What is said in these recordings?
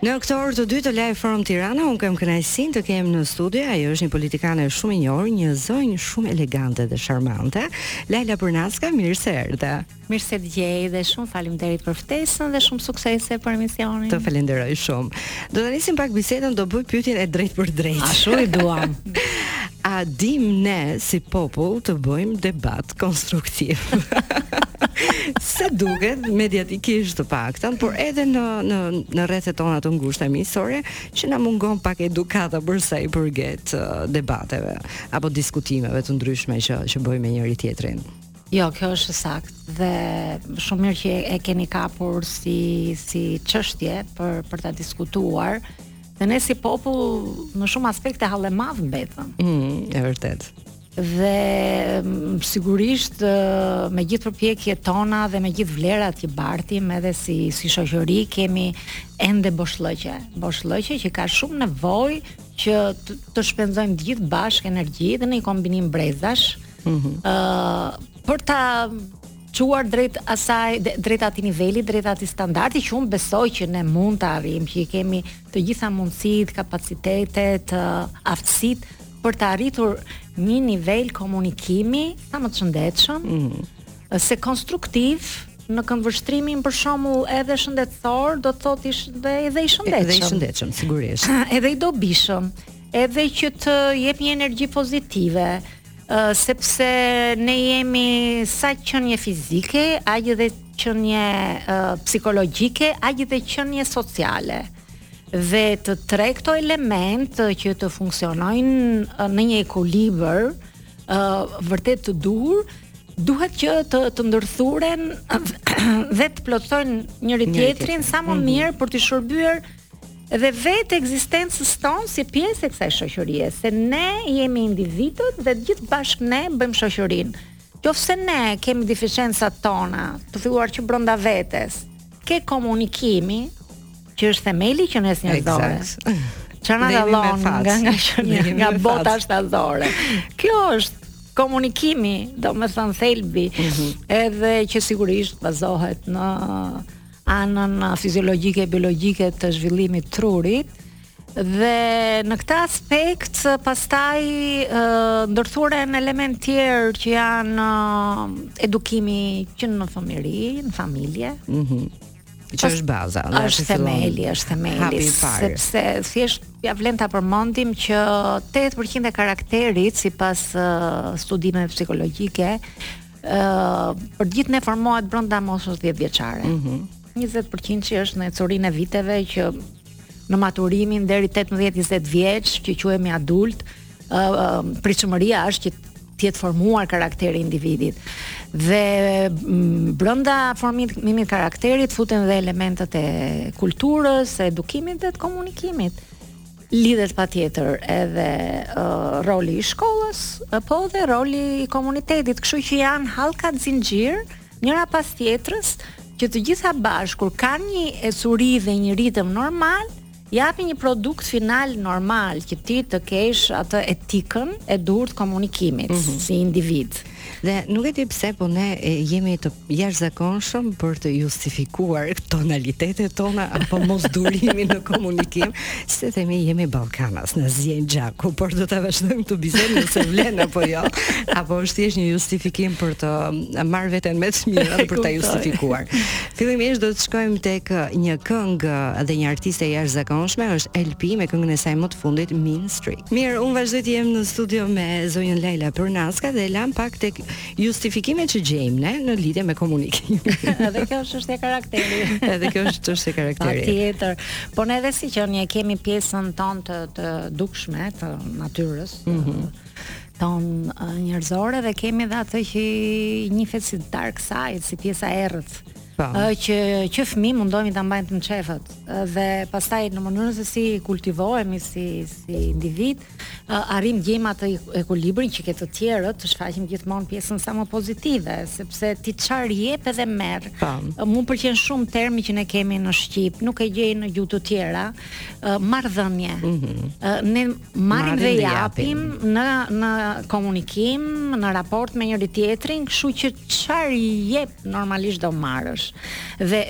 Në këtë orë të dytë të Live From Tirana, unë kam kënaqësinë të kem në studio, ajo është një politikane shumë e njohur, një zonjë shumë elegante dhe sharmante, Lajla Pernaska, mirë se erdhe. Mirë se të gjej dhe shumë faleminderit për ftesën dhe shumë suksese për emisionin. Të falenderoj shumë. Do ta nisim pak bisedën, do bëj pyetjen drejtpërdrejt. Ashtu i duam. A dimë ne si popull të bëjmë debat konstruktiv? Se duket mediatikisht të paktën, por edhe në në në rrethet tona të ngushta miqësore që na mungon pak edukata për sa i përket uh, debateve apo diskutimeve të ndryshme që që bëjmë me njëri-tjetrin. Jo, kjo është e saktë dhe shumë mirë që e keni kapur si si çështje për për ta diskutuar Dhe ne si popull në shumë aspekte hall i madh mbetëm. Mm, e vërtetë. Dhe mm, sigurisht me gjithë përpjekjet tona dhe me gjithë vlerat që bartim edhe si si shoqëri kemi ende boshllëqe. Boshllëqe që ka shumë nevojë që të, të shpenzojmë të gjithë bashkë energji dhe në një kombinim brezash. Ëh, mm -hmm. uh, për ta çuar drejt asaj drejt atij niveli, drejt atij standardi që unë besoj që ne mund ta arrijmë, që i kemi të gjitha mundësitë, kapacitetet, aftësitë për ta arritur një nivel komunikimi sa më të shëndetshëm, mm -hmm. se konstruktiv në këndvështrimin për shembull edhe shëndetësor, do të thotë ish dhe edhe i shëndetshëm. Edhe i shëndetshëm, sigurisht. edhe i dobishëm, edhe që të jep një energji pozitive. sepse ne jemi sa qenie fizike, aq edhe qenie psikologjike, aq edhe qenie sociale. Dhe të tre këto element që të funksionojnë në një ekuilibër ë vërtet të duhur, duhet që të të ndërthuren dhe të plotësojnë njëri-tjetrin sa më mhm. mirë për t'i shërbyer mm -hmm dhe vetë ekzistencës tonë si pjesë e kësaj shoqërie, se ne jemi individët dhe të gjithë bashkë ne bëjmë shoqërinë. Qoftë se ne kemi deficencat tona, duke filluar që brenda vetes, ke komunikimi që është themeli që na nxjerr. Çfarë na dallon nga nga nga, nga bota shtazore. Kjo është komunikimi, domethënë thelbi, mm -hmm. edhe që sigurisht bazohet në anën fiziologjike e biologjike të zhvillimit të trurit dhe në këtë aspekt pastaj ndërthuren elementë të tjerë që janë edukimi që në fëmijëri, në familje. Mm -hmm. Që është baza, dhe është themeli, është themeli, sepse thjesht ia vlen ta përmendim që 80% e karakterit sipas uh, studimeve psikologjike për gjithë ne formohet brenda moshës 10 vjeçare. Mm -hmm. 20% që është në ecurinë e viteve që në maturimin deri 18-20 vjeç që quhemi adult, ë uh, uh, pritshmëria është që të jetë formuar karakteri i individit. Dhe mm, brenda formimit të karakterit futen dhe elementet e kulturës, e edukimit dhe të komunikimit. Lidhet patjetër edhe roli i shkollës, po dhe roli i komunitetit, kështu që janë hallka zinxhir, njëra pas tjetrës, që të gjitha bashkë kur kanë një ecuri dhe një ritëm normal, japin një produkt final normal që ti të kesh atë etikën e duhur të komunikimit mm -hmm. si individ. Dhe nuk e di pse po ne jemi të jashtëzakonshëm për të justifikuar tonalitetet tona apo mos durimin në komunikim, se themi jemi ballkanas, na zien gjaku, por do ta vazhdojmë të bisedojmë nëse vlen apo jo, apo është thjesht një justifikim për të marrë veten me të mirë për ta justifikuar. Fillimisht do të shkojmë tek një këngë dhe një artiste e jashtëzakonshme, është LP me këngën e saj më të fundit Mean Streak. Mirë, unë vazhdoj të jem në studio me zonjën Lajla Përnaska dhe e lamë pak tek justifikimet që gjejmë ne në lidhje me komunikimin. Edhe kjo është çështje karakteri. Edhe kjo është çështje karakteri. Patjetër. Po ne edhe si qenie kemi pjesën tonë të të dukshme të natyrës. Mm -hmm. Tonë njerëzore dhe kemi edhe atë që njifet si dark side, si pjesa e errët Po. Ë që që fëmijë mundohemi ta mbajmë të mçeftë dhe pastaj në mënyrën se si kultivohemi si si individ, arrim gjejmë atë ekuilibrin që ke të tjerët, të shfaqim gjithmonë pjesën sa më pozitive, sepse ti çfarë jep edhe merr. Po. Mu pëlqen shumë termi që ne kemi në shqip, nuk e gjej në gjuhë të tjera, marrëdhënie. Ëh. Mm -hmm. Ne marrim dhe japim në në komunikim, në raport me njëri tjetrin, kështu që çfarë jep normalisht do marrësh. Dhe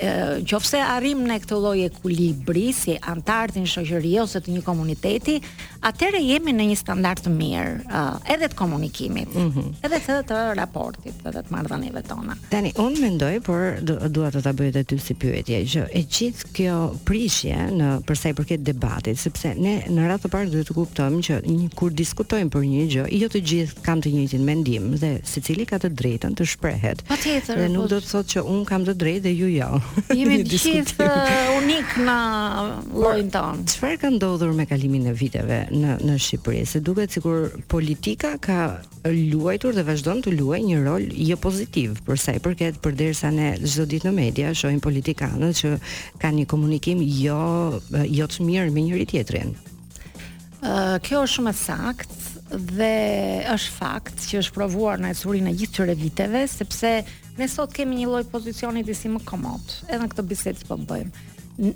qoftë se arrim në këtë lloj ekuilibri si anëtarë të një shoqërie ose të një komuniteti, atëherë jemi në një standard të mirë, uh, edhe të komunikimit, mm -hmm. edhe të, të raportit, edhe të marrëdhënieve tona. Tani unë mendoj, por dua të ta bëj edhe ty si pyetje, që e gjithë kjo prishje në për sa i përket debatit, sepse ne në radhë të parë duhet të kuptojmë që një, kur diskutojmë për një gjë, jo të gjithë kanë të njëjtin mendim dhe secili ka të drejtën të shprehet. Patjetër. Dhe nuk po- do të thotë që unë kam të drejtë dhe ju jo. Jemi të gjithë uh, unikë në llojin tonë. Çfarë ka ndodhur me kalimin e viteve në në Shqipëri? Se duket sikur politika ka luajtur dhe vazhdon të luajë një rol jo pozitiv për sa i përket përderisa ne çdo ditë në media shohim politikanët që kanë një komunikim jo jo të mirë me njëri tjetrin. Uh, kjo është shumë e saktë dhe është fakt që është provuar në ecurinë e gjithë këtyre viteve sepse ne sot kemi një lloj pozicioni disi më komod edhe në këtë bisedë që po bëjmë.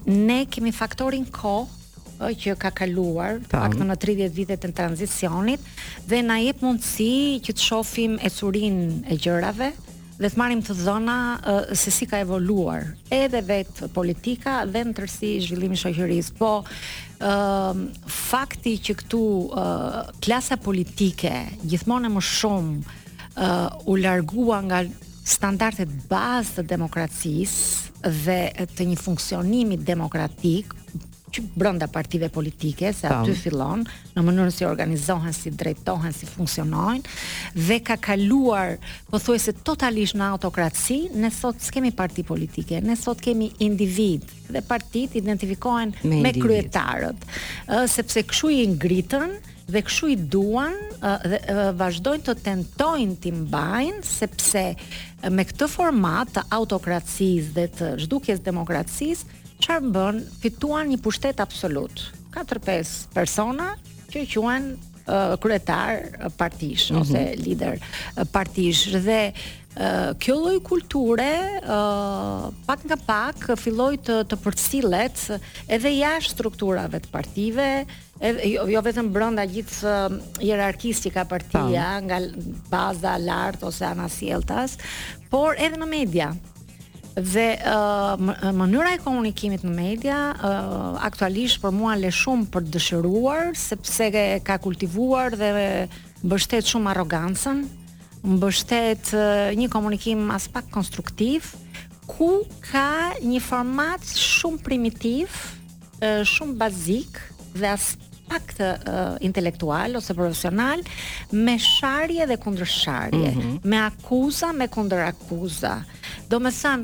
Ne kemi faktorin kohë që ka kaluar pak në 30 vitet e tranzicionit dhe na jep mundësi që të shohim ecurinë e gjërave dhe të marrim të dhëna se si ka evoluar edhe vetë politika dhe në tërësi zhvillimi i shoqërisë. Po fakti që këtu klasa politike gjithmonë e më shumë u largua nga standardet bazë të demokracisë dhe të një funksionimi demokratik që brenda partive politike, se aty fillon në mënyrën si organizohen, si drejtohen, si funksionojnë dhe ka kaluar pothuajse totalisht në autokraci, ne sot s'kemi parti politike, ne sot kemi individë dhe partitë identifikohen me, me kryetarët. Ë sepse kshu i ngritën, dhe kshu i duan dhe vazhdojnë të tentojnë t'i mbajnë sepse me këtë format të autokracisë dhe të zhdukjes demokracisë çfarë bënë fituan një pushtet absolut 4-5 persona që quhen kryetarë partish mm -hmm. ose liderë partish dhe kjo lloj kulture uh, pak nga pak filloi të të përcillet edhe jashtë strukturave të partive, Edhe jo, jo vetëm brenda gjithë hierarkisë që ka partia, nga baza lart ose anasjelltas, por edhe në media. Dhe uh, mënyra e komunikimit në media uh, aktualisht për mua lë shumë për të dëshiruar sepse ka kultivuar dhe mbështet shumë arrogancën, mbështet uh, një komunikim aspak konstruktiv ku ka një format shumë primitiv shumë bazik dhe aspak të uh, intelektual ose profesional me sharje dhe kundërsharje, mm -hmm. me akuza me kundërakuza. Domethënë,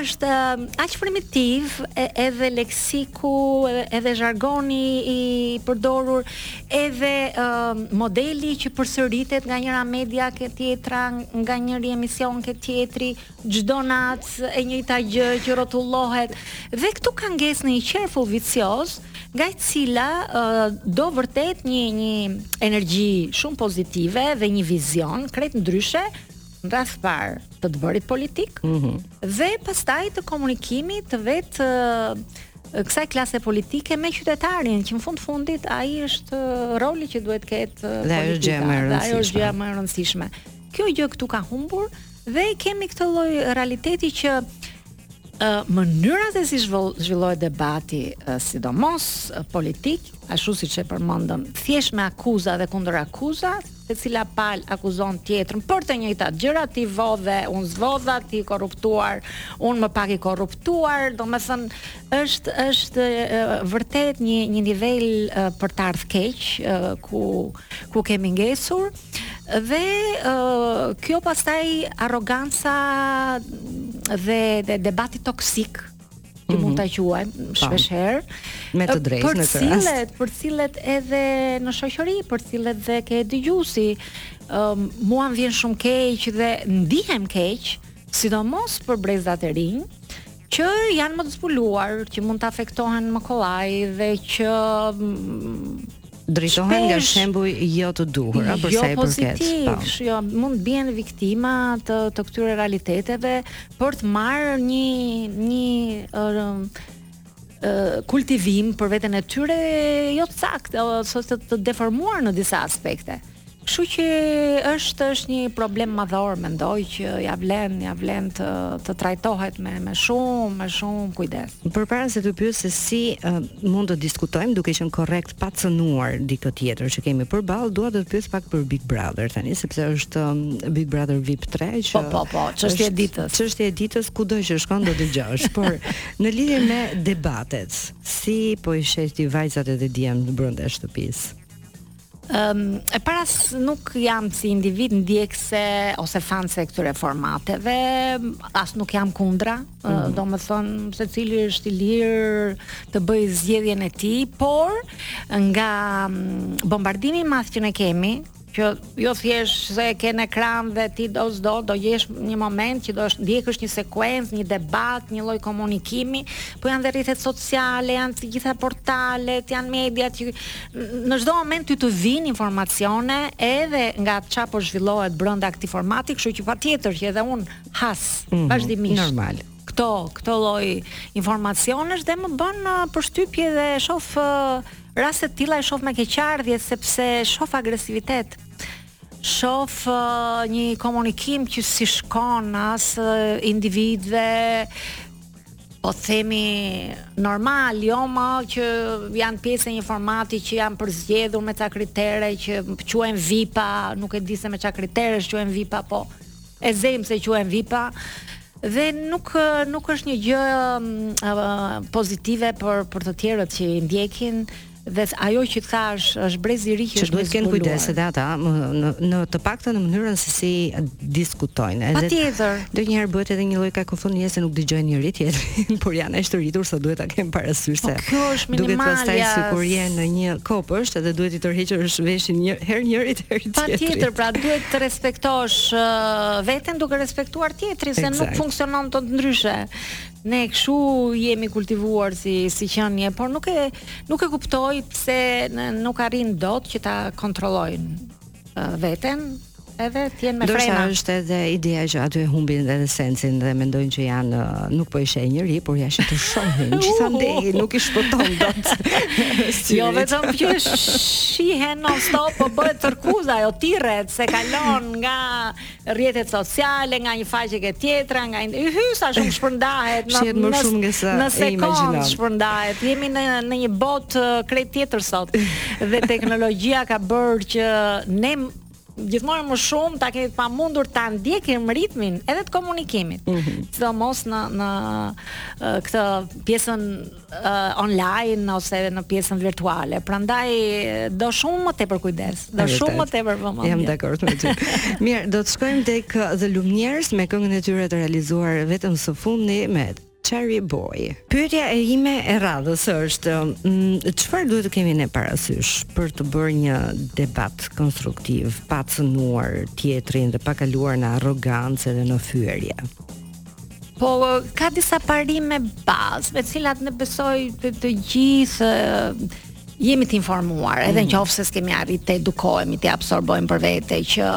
është uh, aq primitiv e, edhe leksiku, edhe, edhe zhargoni i përdorur, edhe uh, modeli që përsëritet nga njëra media ke tjetra, nga njëri emision ke tjetri, Çdo natë është e njëjta gjë që rrotullohet dhe këtu ka ngecur në një qerthull vicioz, nga e cila uh, do vërtet një një energji shumë pozitive dhe një vizion krejt ndryshe në radhë të parë të të bërit politik mm -hmm. dhe pastaj të komunikimit të vetë uh, kësaj klase politike me qytetarin, që në fund fundit ai është roli që duhet të ketë politika. Dhe ajo është gjëja më e rëndësishme. Kjo gjë këtu ka humbur, Dhe kemi këtë lloj realiteti që ë mënyra se si zhvillohet debati, sidomos politik, ashtu siç e përmendëm, thjesht me akuza dhe kundër akuza, secila palë akuzon tjetrën për të njëjtat gjëra, ti vodhe, unë s'vodha, ti i korruptuar, unë më pak i korruptuar, domethënë është është e, vërtet një një nivel për të ardhur keq ku ku kemi ngecur. Dhe uh, kjo pastaj arroganca dhe, dhe debati toksik që mund mhm. ta quajmë po. shpesh herë me të drejtë në këtë rast. Përcillet, përcillet edhe në shoqëri, përcillet dhe te dëgjuesi. Ëm um, mua më vjen shumë keq dhe ndihem keq, sidomos për brezat e rinj që janë më të zbuluar, që mund të afektohen më kollaj dhe që mm, drejtohen nga shembuj jo të duhur, apo jo pozitivë, po. jo, mund të bien viktima të të këtyre realiteteve për të marrë një një uh, kultivim për veten e tyre jo të saktë ose të, të deformuar në disa aspekte. Kështu që është është një problem madhor, mendoj që ia vlen, ia vlen të të trajtohet me me shumë, me shumë kujdes. Përpara se të pyes se si uh, mund të diskutojmë duke qenë korrekt pa cënuar dikë tjetër që kemi përballë, dua të të pyes pak për Big Brother tani, sepse është um, Big Brother VIP 3 që Po, po, po, çështje e ditës. Çështje e ditës kudo që shkon do dëgjosh, por në lidhje me debatet, si po i sheh ti vajzat edhe djemtë brenda shtëpisë? Um, e para nuk jam si individ ndjekëse ose fanse e këtyre formateve, as nuk jam kundra, mm -hmm. uh, domethënë secili është i lirë të bëjë zgjedhjen e tij, por nga bombardimi i madh që ne kemi, që jo thjesht se e ke në ekran dhe ti do s'do do gjesh një moment që do ndjekësh një sekuencë, një debat, një lloj komunikimi, po janë dhe rrjetet sociale, janë të gjitha portalet, janë mediat që Në çdo moment ty të vijnë informacione edhe nga ça po zhvillohet brenda këtij formati, kështu që patjetër që edhe un has mm -hmm, vazhdimisht. Normal këto këto lloj informacionesh dhe më bën uh, përshtypje dhe shof uh, raste të tilla e shof me keqardhje sepse shof agresivitet shof uh, një komunikim që s'i shkon as individëve po themi normal, jo më që janë pjesë e një formati që janë përzgjedhur me ça kritere që quhen VIP-a, nuk e di se me ça kritere quhen VIP-a, po e zejmë se quhen VIP-a dhe nuk nuk është një gjë uh, pozitive për për të tjerët që i ndjekin Dhe ajo që thashë është brez i ri që duhet të kenë kujdes edhe ata në në të paktën në mënyrën se si diskutojnë. Edhe patjetër. Donjëherë bëhet edhe një lloj kakofonie se nuk dëgjojnë njëri tjetrin, por janë ashtu rritur sa duhet ta kenë parasysh po se. Po kjo është minimalja. Duket pastaj sikur je në një kopësht edhe duhet t'i tërheqësh veshin një herë njërit herë tjetrit. Patjetër, pra duhet të respektosh uh, veten duke respektuar tjetrin se exact. nuk funksionon dot ndryshe. Ne kshu jemi kultivuar si si qenie, por nuk e nuk e kuptoj pse nuk arrin dot që ta kontrollojnë veten, edhe të jenë me frena. Me dorza, është edhe ideja që aty e humbin edhe sensin dhe mendojnë që janë nuk po i sheh njeri, por ja që të shohin gjithandej, nuk i shpëton dot. jo vetëm që shihen non stop, po bëhet tërkuza ajo tirret se kalon nga rrjetet sociale, nga një faqe ke tjetra, nga një... Hy, sa shumë shpërndahet, në, në, më shumë, në se, në sekundë shpërndahet. Jemi në, në një botë uh, krejt tjetër sot, dhe teknologjia ka bërë që ne gjithmonë më shumë ta kemi të pamundur ta ndjekim ritmin edhe të komunikimit. Mm -hmm. Sidomos në në uh, këtë pjesën online ose edhe në pjesën virtuale. Prandaj do shumë më tepër kujdes, do shumë më tepër vëmendje. Jam dakord me ty. Mirë, do të shkojmë tek uh, The Lumineers me këngën e tyre të realizuar vetëm së fundi me Cherry Boy. Pyetja e ime e radhës është, mm, çfarë duhet të kemi ne parasysh për të bërë një debat konstruktiv, pa cënuar tjetrin dhe pa kaluar në arrogancë dhe në fyerje? Po ka disa parime bazë, me cilat ne besoj të, të gjithë jemi të informuar, edhe në qoftë se s'kemi arrit të edukohemi, t'i absorbojmë për vete që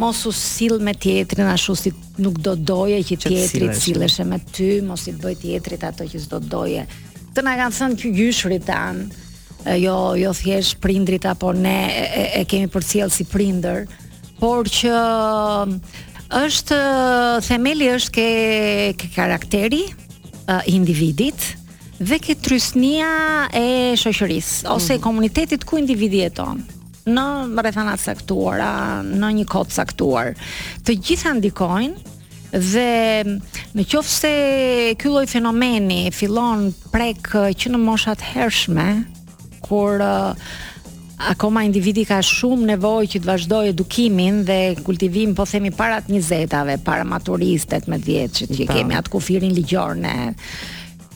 mos u sill me tjetrin ashtu si nuk do doje që tjetri të silleshe me ty, mos i bëj tjetrit ato që s'do doje. Këtë na kanë thënë që gjyshërit tanë, jo jo thjesht prindrit apo ne e, e, e kemi përcjell si prindër, por që është themeli është ke, ke karakteri uh, individit dhe ke trysnia e shoqërisë ose mm. komunitetit ku individi jeton në rrethana të caktuara, në një kohë të caktuar. Të gjitha ndikojnë dhe në qoftë se ky lloj fenomeni fillon prek që në moshat e hershme kur uh, Akoma individi ka shumë nevojë që të vazhdojë edukimin dhe kultivimin, po themi para të njëzetave, para maturisë, 18 vjeçit që kemi atë kufirin ligjor ne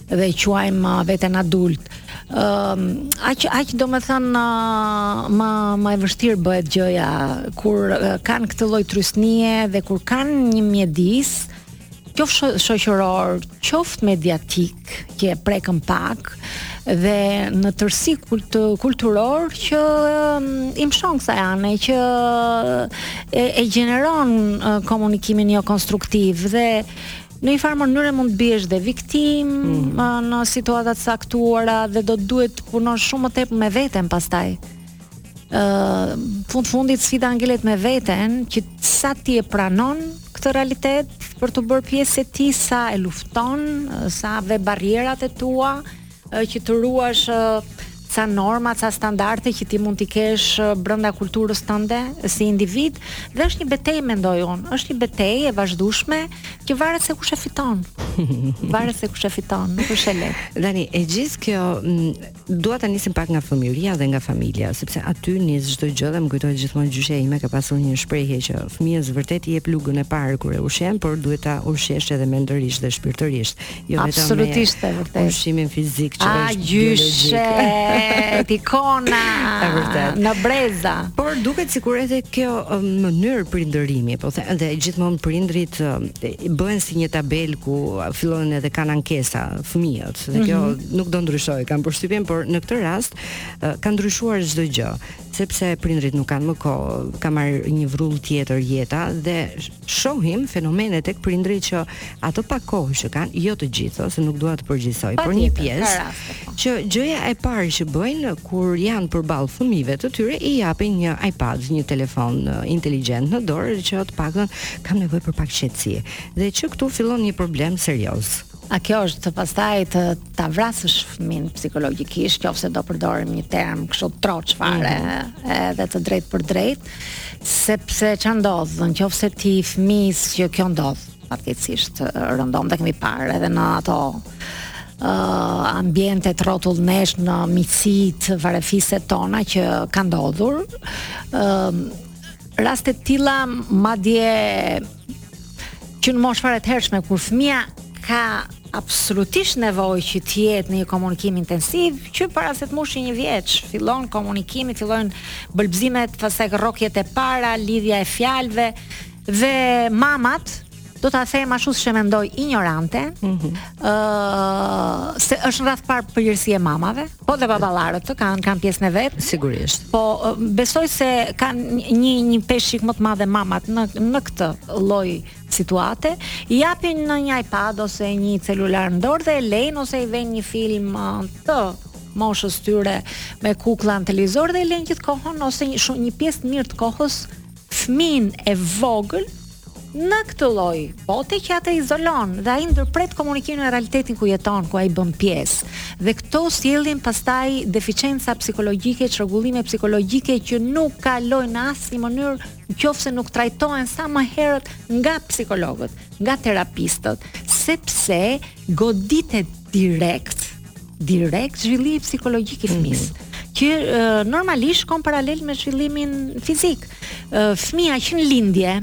dhe quajmë uh, veten adult. Ëm um, aq aq domethën uh, më më e vështirë bëhet gjëja kur uh, kanë këtë lloj trysnie dhe kur kanë një mjedis qoftë shoqëror, qoftë mediatik, që e prekëm pak dhe në tërësi kult kulturor që um, i mëshon kësaj ane që e, e gjeneron uh, komunikimin jo konstruktiv dhe në një farë mënyre mund të biesh dhe viktimë mm. në situata të caktuara dhe do të duhet të punosh shumë më tepër me veten pastaj. uh, fund fundit sfida ngelet me veten që sa ti e pranon këtë realitet për t'u bërë pjesë e tij sa e lufton sa vë barrierat e tua që të ruash ca norma, ca standarde që ti mund t'i kesh brenda kulturës tënde si individ dhe është një betejë mendoj unë, është një betejë e vazhdueshme që varet se kush e fiton. Varet se kush e fiton, nuk është e lehtë. Tani, e gjithë kjo Dua ta nisim pak nga fëmijëria dhe nga familja, sepse aty nis çdo gjë dhe më kujtohet gjithmonë gjyshja ime ka pasur një shprehje që fëmijës vërtet i jep lugën e parë kur e ushqen, por duhet ta ushqesh edhe mendërisht dhe shpirtërisht, jo vetëm Absolutisht e vërtetë. me ushqimin fizik që A, është gjyshe, tikona. e vërtetë. Në breza. Por duket sikur edhe kjo um, mënyrë prindërimi, po edhe gjithmonë prindrit um, bëhen si një tabelë ku fillojnë edhe kanë ankesa fëmijët rast dhe kjo mm -hmm. nuk do ndryshojë, kam përshtypjen, por në këtë rast uh, ka ndryshuar çdo gjë, sepse prindrit nuk kanë më kohë, ka marrë një vrull tjetër jeta dhe shohim fenomene tek prindrit që atë pak kohë që kanë, jo të gjithë, ose nuk dua të përgjithësoj, por një pjesë po. që gjëja e parë që bëjnë kur janë përballë fëmijëve të tyre i japin një iPad, një telefon uh, inteligjent në dorë që të paktën kam nevojë për pak qetësi. Dhe që këtu fillon një problem serioz. A kjo është pastaj të ta vrasësh fëmijën psikologjikisht, qoftse do përdorim një term kështu troç fare, mm -hmm. edhe të drejtpërdrejtë, sepse ça ndodh, në qoftse ti fëmijës që kjo ndodh, fatkeqësisht rëndom dhe e kemi parë edhe në ato uh, ambientet rrotull nesh në miqësitë, farefiset tona që ka ndodhur uh, raste të tilla madje që në moshë fare të hershme kur fëmija ka absolutisht nevojë që të jetë në një komunikim intensiv, që para se të mushi një vjeç, fillon komunikimi, fillojnë bëlbëzimet, pastaj rrokjet e para, lidhja e fjalëve dhe mamat do ta them ashtu siç e mendoj injorante, ëh mm -hmm. uh, se është radhë parë përgjegjësi e mamave, Po dhe baballarët të kanë kanë pjesën e vet. Sigurisht. Po besoj se kanë një një pesëshik më të madhe mamat në në këtë lloj situate, i japin në një iPad ose një celular në dorë dhe e lejnë ose i vënë një film të moshës tyre me kukla në televizor dhe e lejnë gjithë kohën ose një shumë një pjesë të mirë të kohës fëmijën e vogël në këtë lloj bote që atë izolon dhe ai ndërpret komunikimin me realitetin ku jeton, ku ai bën pjesë. Dhe këto sjellin pastaj deficienca psikologjike, çrregullime psikologjike që nuk kalojnë në asnjë mënyrë qoftse nuk trajtohen sa më herët nga psikologët, nga terapistët, sepse goditet direkt direkt zhvillimi psikologjik i fëmijës. Mm -hmm. Që uh, normalisht shkon paralel me zhvillimin fizik. Uh, fëmija që në lindje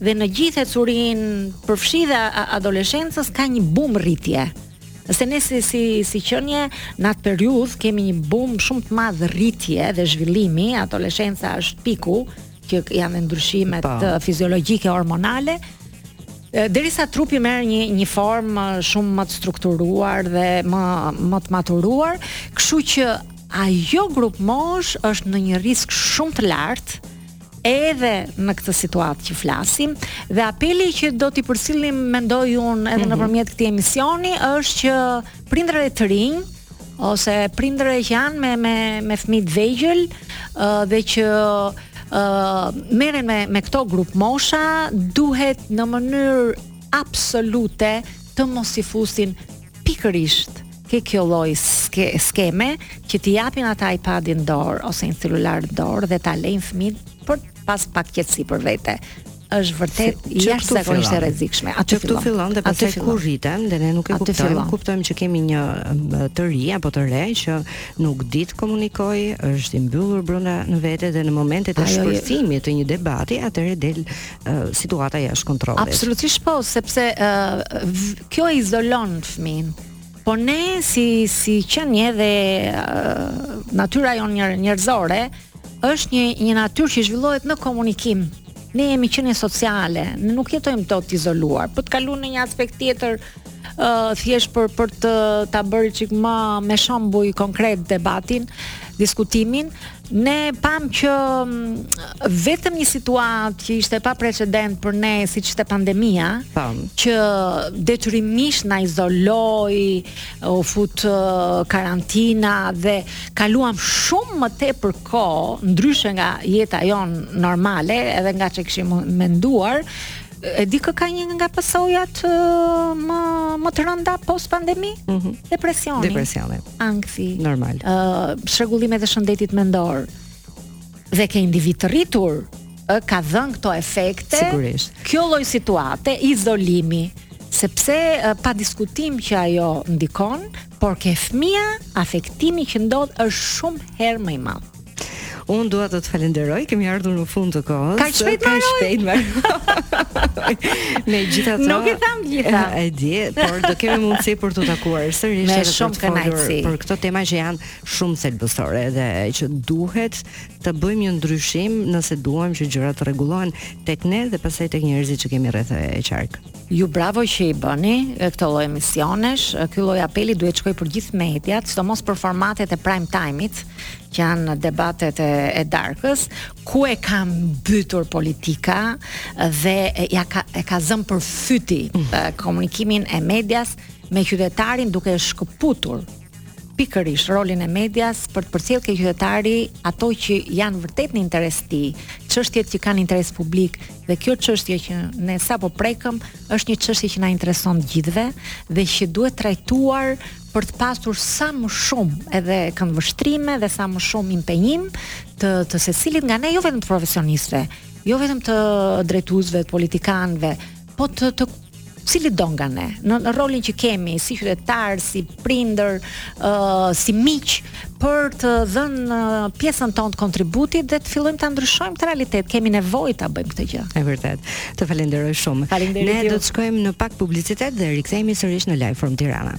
dhe në gjithë ecurinë përfshi dhe adoleshencës ka një bum rritje. Se ne si si si qenie në atë periudhë kemi një bum shumë të madh rritje dhe zhvillimi, adoleshenca është piku, që janë dhe ndryshimet po. fiziologjike hormonale, derisa trupi merr një një formë shumë më të strukturuar dhe më më të maturuar, kështu që ajo grupmoshë është në një risk shumë të lartë edhe në këtë situatë që flasim dhe apeli që do t'i përcjellim mendoj unë edhe mm -hmm. nëpërmjet këtij emisioni është që Prindërit e rinj ose prindërit që janë me me me fëmijë të vegjël uh, dhe që uh, merren me me këto grupmosha duhet në mënyrë absolute të mos i fusin pikërisht ke kjo lloj ske, skeme që t'i japin ata iPadin dorë ose një celular dorë dhe ta lejnë fëmijën për pas pak qetësi për vete. është vërtet jashtëzakonisht e rrezikshme. Atë këtu fillon dhe pastaj kur rriten dhe ne nuk e kuptojmë, kuptojmë që kemi një të ri apo të re që nuk di të komunikojë, është i mbyllur brenda në vete dhe në momentet e shpërthimit të një debati atëherë del uh, situata jashtë kontrollit. Absolutisht po, sepse uh, kjo e izolon fëmin. Po ne si si qenie dhe natyra jonë nje njerëzore është një një natyrë që zhvillohet në komunikim. Ne jemi qenie sociale, ne nuk jetojmë dot të izoluar. Po të kaloj në një aspekt tjetër, ë uh, thjesht për për të ta bërë çik më me shembuj konkretë debatin, diskutimin, Ne pamë që vetëm një situatë që ishte paprecedent për ne, siç ishte pandemia, Tamam. që detyrimisht na izoloi, u fut karantina dhe kaluam shumë më tepër kohë ndryshe nga jeta jonë normale, edhe nga çka kishim menduar, e di kë ka një nga pasojat më më të rënda post pandemi? Mm -hmm. Depresioni. Depresioni. Ankthi. Normal. Ë uh, çrregullimet e shëndetit mendor. Dhe ke individë të rritur, ë ka dhënë këto efekte. Sigurisht. Kjo lloj situate, izolimi, sepse uh, pa diskutim që ajo ndikon, por ke fëmija, afektimi që ndodh është shumë herë më i madh. Unë dua të të falenderoj, kemi ardhur në fund të kohës. Kaq shpejt më shpejt më. Megjithatë, nuk i thamë gjitha. E di, por do kemi mundësi për t'u takuar sërish edhe për të folur për këto tema që janë shumë thelbësore dhe që duhet të bëjmë një ndryshim nëse duam që gjërat të rregullohen tek ne dhe pastaj tek njerëzit që kemi rreth e qark. Ju bravo që i bëni këto lloj emisionesh. Ky lloj apeli duhet shkojë për gjithë mediat, sidomos për formatet e prime time-it, që janë debatet e, e darkës, ku e ka mbytur politika dhe e, ia ka e ka zënë për fyti mm. komunikimin e medias me qytetarin duke e shkëputur pikërisht rolin e medias për të përcjellë ke qytetari ato që janë vërtet në interes të tij, çështjet që kanë interes publik dhe kjo çështje që ne sapo prekëm është një çështje që na intereson të gjithëve dhe që duhet trajtuar për të pasur sa më shumë edhe këndvështrime dhe sa më shumë impenjim të të secilit nga ne jo vetëm të profesionistëve, jo vetëm të drejtuesve, të politikanëve, po të të cilitdo nga ne, në, në rolin që kemi si qytetar, si prindër, ë uh, si miq për të dhënë uh, pjesën tonë të kontributit dhe të fillojmë ta ndryshojmë këtë realitet. Kemi nevojë ta bëjmë këtë gjë. E vërtetë. Të falenderoj shumë. Faleminderit. Ne do të shkojmë në pak publicitet dhe rikthehemi sërish në Live from Tirana.